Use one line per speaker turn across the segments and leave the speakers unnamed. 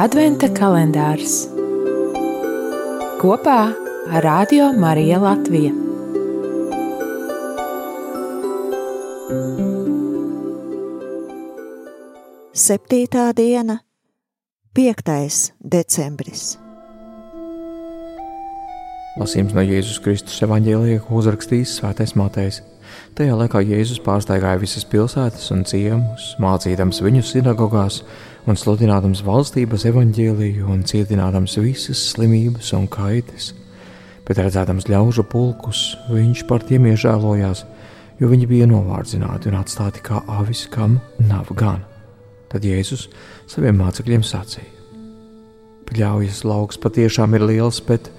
Adventa kalendārs kopā ar Radio Mariju Latviju.
Septītā diena, 5. decembris.
Lasījums no Jēzus Kristus evanģēlija, ko uzrakstījis Svētais Matejs. Tajā laikā Jēzus pārsteigāja visas pilsētas un ciemus, mācīdams viņu sinagogās un sludinādams valstības evaņģēliju un cietinādams visas slimības un kaitas. Bet redzēdams ļaužu pulkus, viņš par tiem iežēlojās, jo viņi bija novārdzināti un atstāti kā avis, kam nav gan. Tad Jēzus saviem mācekļiem sacīja: Pļaujas lauks patiešām ir liels, bet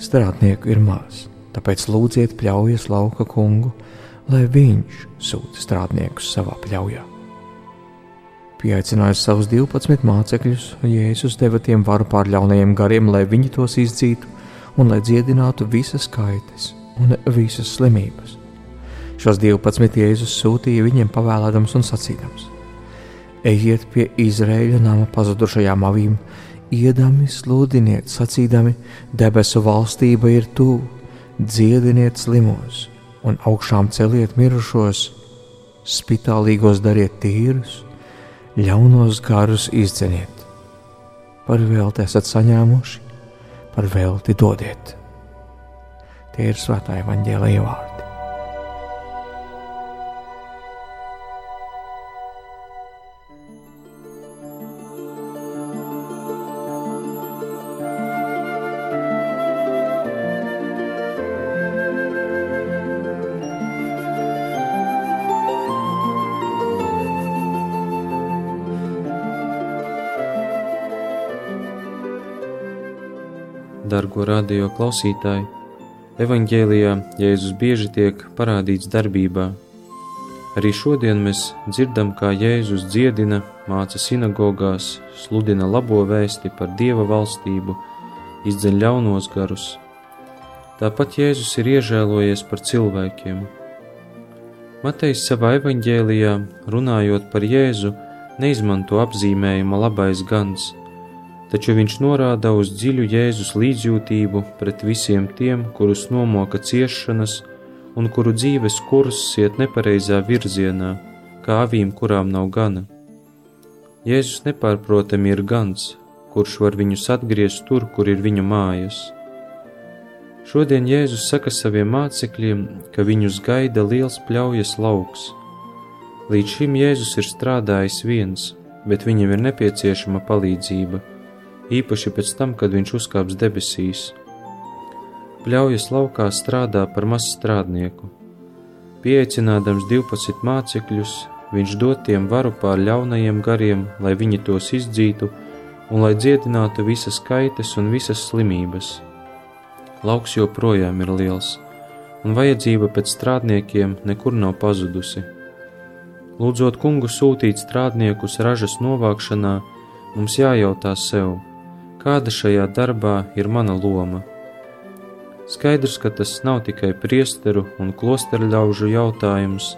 strādnieku ir maz. Tāpēc lūdziet pļaujas lauka kungu, lai viņš sūta strādniekus savā pļaujā. Pieaicinājis savus 12 mācekļus, Jēzus deva tiem varu pār ļaunajiem gariem, lai viņi tos izdzītu un lai dziedinātu visas kaitas un visas slimības. Šos 12 Jēzus sūtīja viņiem pavēlēdams un sacīdams: Ejiet pie Izraēļa nama pazudušajām avīm, iedami sludiniet, sacīdami: Debesu valstība ir tuvu, dziediniet slimos, un augšām celiet mirušos, spitālīgos dariet tīrus, ļaunos garus izdzeniet. Par velti esat saņēmuši, par velti dodiet. Tie ir svētā evaņģēlīja vārdi.
Dargo radio klausītāji, evanģēlijā Jēzus bieži tiek parādīts darbībā. Arī šodien mēs dzirdam, kā Jēzus dziedina, māca sinagogās, sludina labo vēsti par Dieva valstību, izdzeļ ļaunos garus. Tāpat Jēzus ir iežēlojies par cilvēkiem. Matejs savā evanģēlijā, runājot par Jēzu, neizmanto apzīmējuma labais gans – taču viņš norāda uz dziļu Jēzus līdzjūtību pret visiem tiem, kurus nomoka ciešanas un kuru dzīves kurs iet nepareizā virzienā, kā avīm, kurām nav gana. Jēzus nepārprotami ir gans, kurš var viņus atgriezt tur, kur ir viņu mājas. Šodien Jēzus saka saviem mācekļiem, ka viņus gaida liels pļaujas lauks. Līdz šim Jēzus ir strādājis viens, bet viņam ir nepieciešama palīdzība – īpaši pēc tam, kad viņš uzkāps debesīs. Pļaujas laukā strādā par mazu strādnieku. Pieaicinādams 12 mācekļus, viņš dod tiem varu pār ļaunajiem gariem, lai viņi tos izdzītu un lai dziedinātu visas kaitas un visas slimības. Lauks joprojām ir liels, un vajadzība pēc strādniekiem nekur nav pazudusi. Lūdzot kungu sūtīt strādniekus ražas novākšanā, mums jājautā sev, kāda šajā darbā ir mana loma. Skaidrs, ka tas nav tikai priesteru un klosteru ļaužu jautājums.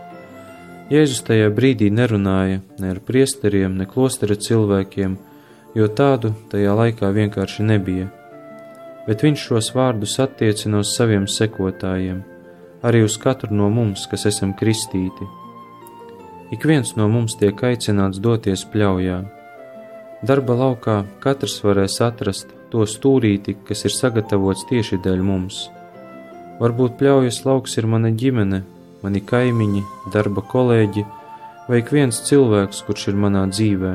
Jēzus tajā brīdī nerunāja ne ar priesteriem, ne klostera cilvēkiem, jo tādu tajā laikā vienkārši nebija. Bet viņš šos vārdus attiecina uz saviem sekotājiem, arī uz katru no mums, kas esam kristīti. Ik viens no mums tiek aicināts doties pļaujā Darba laukā katrs varēs atrast to stūrīti, kas ir sagatavots tieši dēļ mums. Varbūt pļaujas lauks ir mana ģimene, mani kaimiņi, darba kolēģi vai ik viens cilvēks, kurš ir manā dzīvē.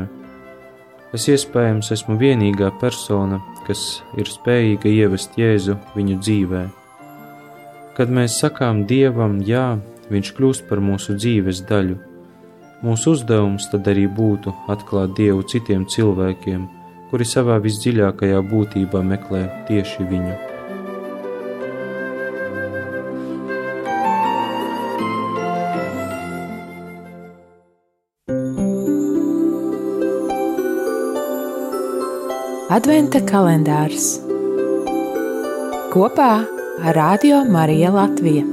Es iespējams esmu vienīgā persona, kas ir spējīga ievest Jēzu viņu dzīvē. Kad mēs sakām Dievam jā, Viņš kļūst par mūsu dzīves daļu Mūsu uzdevums tad arī būtu atklāt Dievu citiem cilvēkiem, kuri savā visdziļākajā būtībā meklē tieši viņu.
Adventa kalendārs kopā ar Radio Mariju Latviju.